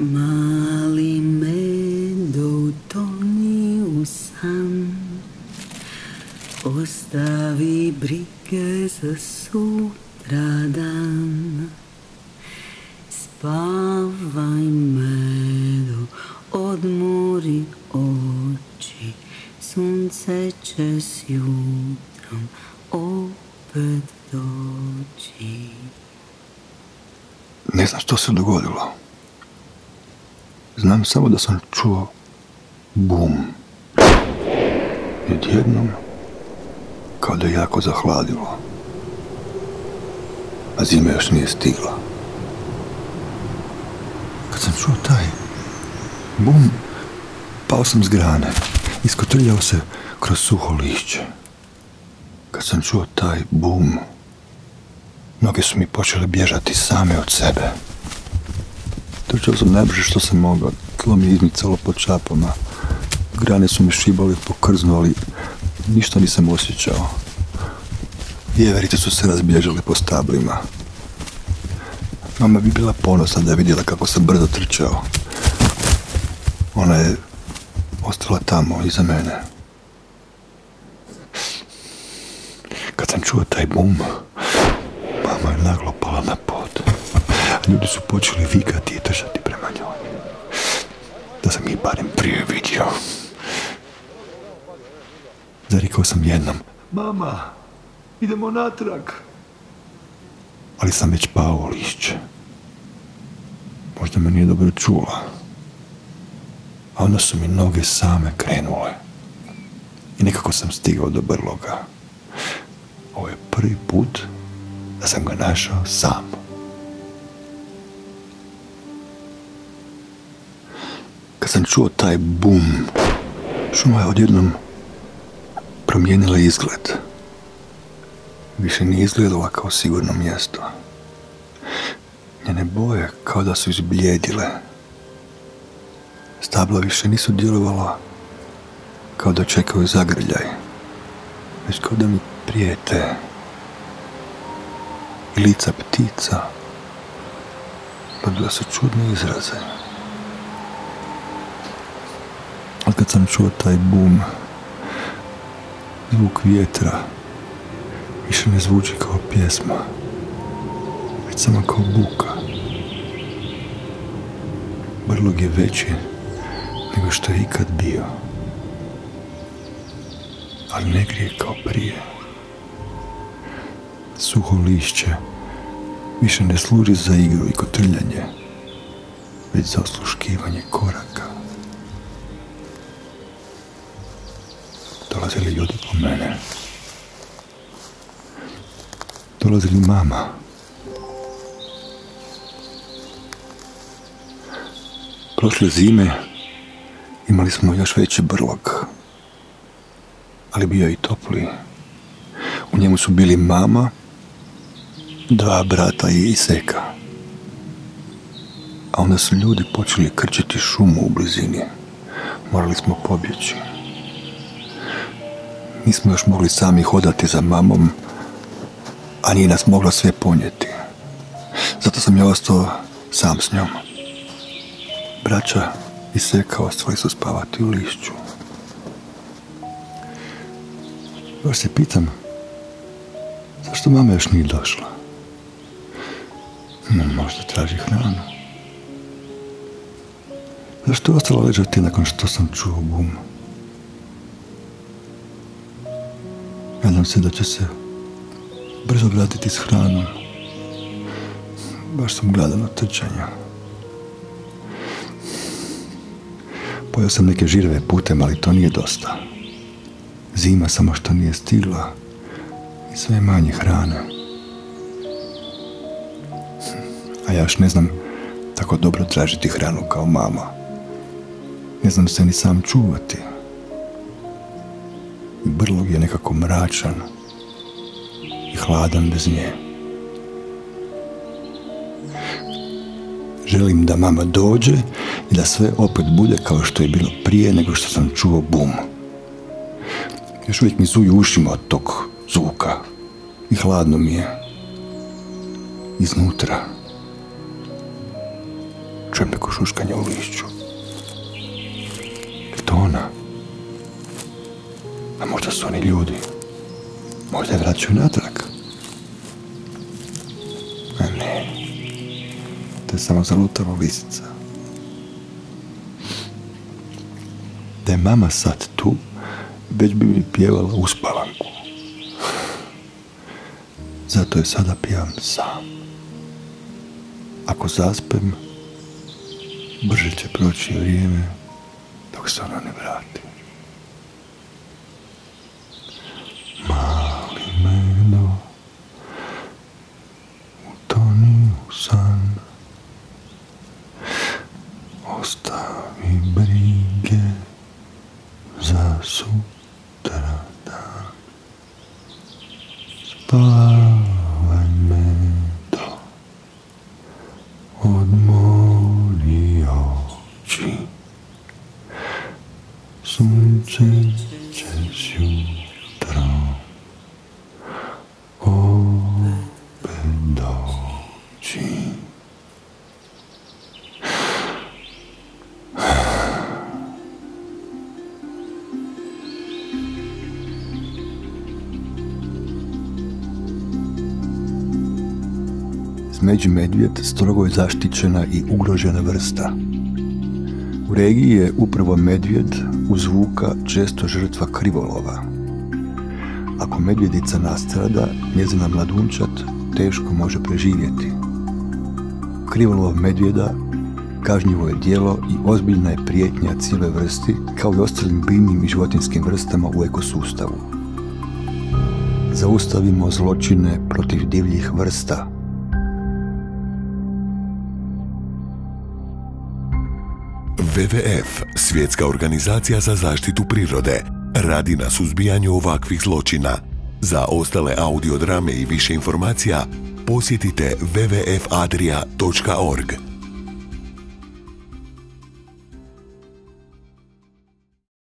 Mali medo toni u san Ostavi brige za sutradan Spavaj medo, odmori oči Sunce će s jutrom opet doći Ne znam što se dogodilo Znam samo da sam čuo bum. I odjednom, kao da je jako zahladilo. A zime još nije stigla. Kad sam čuo taj bum, pao sam s grane. Iskotrljao se kroz suho lišće. Kad sam čuo taj bum, noge su mi počele bježati same od sebe. Trčao sam najbrže što sam mogao, tlo mi je izmicalo pod čapama. Grane su me šibali, pokrznuli, ništa nisam osjećao. Vjeverice su se razbježale po stablima. Mama bi bila ponosna da je vidjela kako sam brzo trčao. Ona je ostala tamo, iza mene. Kad sam čuo taj bum, mama je naglo pala na ljudi su počeli vikati i držati prema njoj. Da sam ih barem prije vidio. Zarikao sam jednom. Mama, idemo natrag. Ali sam već pao lišće. Možda me nije dobro čula. A onda su mi noge same krenule. I nekako sam stigao do brloga. Ovo je prvi put da sam ga našao sam. Kad sam čuo taj bum, šuma je odjednom promijenila izgled. Više nije izgledala kao sigurno mjesto. Njene boje kao da su izbljedile. Stabla više nisu djelovala kao da čekaju zagrljaj. Već kao da mi prijete. I lica ptica dobila pa su čudne izraze. kad sam čuo taj bum, zvuk vjetra, više ne zvuči kao pjesma, već samo kao buka. Brlog je veći nego što je ikad bio, ali ne grije kao prije. Suho lišće više ne služi za igru i kotrljanje, već za osluškivanje koraka. dolazili ljudi po mene. Dolazili mama. Prošle zime imali smo još veći brlog, ali bio i topli. U njemu su bili mama, dva brata i iseka. A onda su ljudi počeli krčiti šumu u blizini. Morali smo pobjeći nismo još mogli sami hodati za mamom, a nije nas mogla sve ponijeti. Zato sam ja ostao sam s njom. Braća i seka ostali su spavati u lišću. Još se pitam, zašto mama još nije došla? No, možda traži hranu. Zašto je ostala ležati nakon što sam čuo gumu? nadam se da će se brzo vratiti s hranom. Baš sam gladan od trčanja. Pojao sam neke žirve putem, ali to nije dosta. Zima samo što nije stigla i sve manje hrana. A ja još ne znam tako dobro tražiti hranu kao mama. Ne znam se ni sam čuvati nekako mračan i hladan bez nje. Želim da mama dođe i da sve opet bude kao što je bilo prije nego što sam čuo bum. Još uvijek mi zuju ušima od tog zvuka i hladno mi je. Iznutra čujem neko šuškanje u lišću. možda su oni ljudi. Možda je vraćaju natrag. A ne. To je samo zalutava lisica. Da je mama sad tu, već bi mi pjevala uspavanku. Zato je sada pjevam sam. Ako zaspem, brže će proći vrijeme dok se ona ne vrati. mali meno Utoniusan ostavi brige za sutradan spavajme to odmori oči Sunce smeđi medvjed strogo je zaštićena i ugrožena vrsta. U regiji je upravo medvjed uzvuka zvuka često žrtva krivolova. Ako medvjedica nastrada, njezina mladunčat teško može preživjeti. Krivolov medvjeda kažnjivo je dijelo i ozbiljna je prijetnja cijele vrsti kao i ostalim biljnim i životinskim vrstama u ekosustavu. Zaustavimo zločine protiv divljih vrsta. WWF, Svjetska organizacija za zaštitu prirode, radi na suzbijanju ovakvih zločina. Za ostale audiodrame i više informacija posjetite www.adria.org.